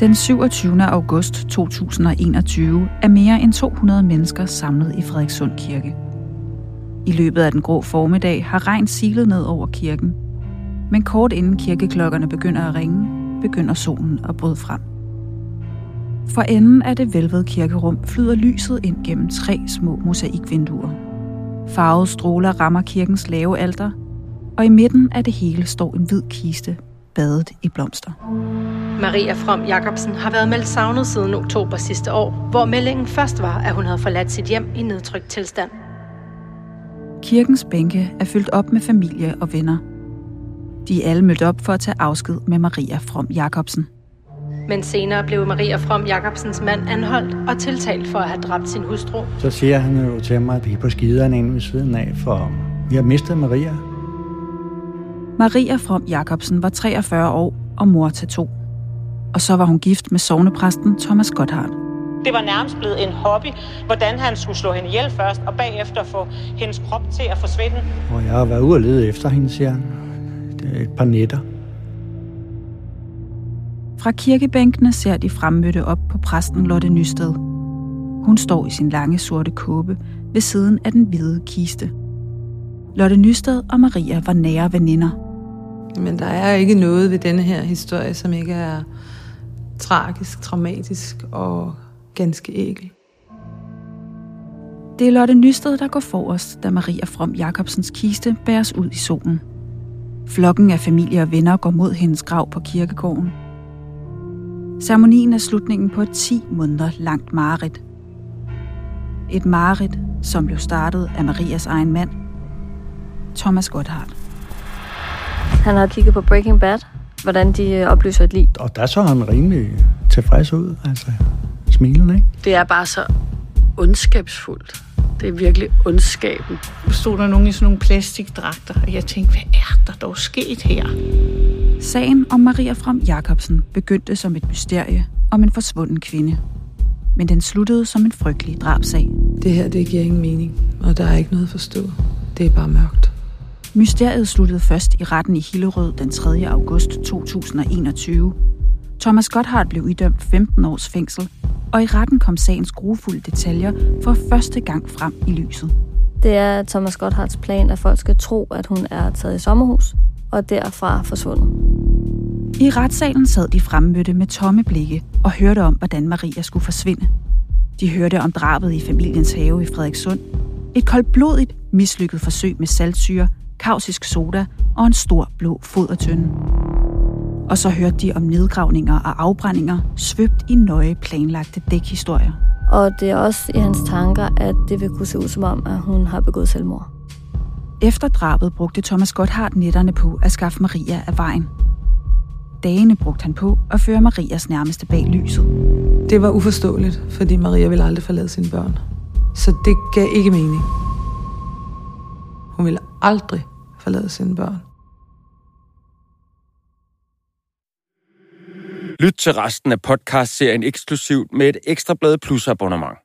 Den 27. august 2021 er mere end 200 mennesker samlet i Frederikssund Kirke. I løbet af den grå formiddag har regn silet ned over kirken, men kort inden kirkeklokkerne begynder at ringe, begynder solen at bryde frem. For enden af det velvede kirkerum flyder lyset ind gennem tre små mosaikvinduer. Farvede stråler rammer kirkens lave alter, og i midten af det hele står en hvid kiste, badet i blomster. Maria From Jacobsen har været meldt savnet siden oktober sidste år, hvor meldingen først var, at hun havde forladt sit hjem i nedtrykt tilstand. Kirkens bænke er fyldt op med familie og venner. De er alle mødt op for at tage afsked med Maria From Jacobsen. Men senere blev Maria From Jacobsens mand anholdt og tiltalt for at have dræbt sin hustru. Så siger han jo til mig, at vi er på skiderne inde ved siden af, for vi har mistet Maria. Maria From Jacobsen var 43 år og mor til to. Og så var hun gift med sovnepræsten Thomas Gotthardt. Det var nærmest blevet en hobby, hvordan han skulle slå hende ihjel først, og bagefter få hendes krop til at forsvinde. Og jeg har været ude og lede efter hende, siger han. Det er et par nætter. Fra kirkebænkene ser de fremmødte op på præsten Lotte Nysted. Hun står i sin lange sorte kåbe ved siden af den hvide kiste. Lotte Nysted og Maria var nære veninder. Men der er ikke noget ved denne her historie, som ikke er tragisk, traumatisk og ganske ægel. Det er Lotte Nysted, der går forrest, da Maria From Jacobsens kiste bæres ud i solen. Flokken af familie og venner går mod hendes grav på kirkegården. Ceremonien er slutningen på et 10 måneder langt mareridt. Et mareridt, som blev startet af Marias egen mand, Thomas Gotthardt. Han har kigget på Breaking Bad, hvordan de øh, opløser et lig. Og der så han rimelig tilfreds ud, altså smilende, ikke? Det er bare så ondskabsfuldt. Det er virkelig ondskaben. stod der nogen i sådan nogle plastikdragter, og jeg tænkte, hvad er der dog sket her? Sagen om Maria From Jacobsen begyndte som et mysterie om en forsvunden kvinde. Men den sluttede som en frygtelig drabsag. Det her, det giver ingen mening, og der er ikke noget at forstå. Det er bare mørkt. Mysteriet sluttede først i retten i Hillerød den 3. august 2021. Thomas Gotthardt blev idømt 15 års fængsel, og i retten kom sagens grufulde detaljer for første gang frem i lyset. Det er Thomas Gotthardts plan, at folk skal tro, at hun er taget i sommerhus, og derfra forsvundet. I retssalen sad de fremmødte med tomme blikke og hørte om, hvordan Maria skulle forsvinde. De hørte om drabet i familiens have i Frederikssund. Et koldblodigt, mislykket forsøg med saltsyre, kausisk soda og en stor blå fodertønde. Og så hørte de om nedgravninger og afbrændinger, svøbt i nøje planlagte dækhistorier. Og det er også i hans tanker, at det vil kunne se ud som om, at hun har begået selvmord. Efter drabet brugte Thomas Gotthardt netterne på at skaffe Maria af vejen. Dagene brugte han på at føre Marias nærmeste bag lyset. Det var uforståeligt, fordi Maria ville aldrig forlade sine børn. Så det gav ikke mening. Hun ville aldrig forlade sine børn. Lyt til resten af podcast-serien eksklusivt med et ekstra blad Plus abonnement.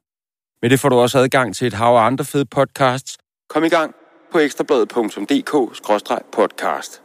Med det får du også adgang til et hav af andre fede podcasts. Kom i gang på ekstrabladet.dk-podcast.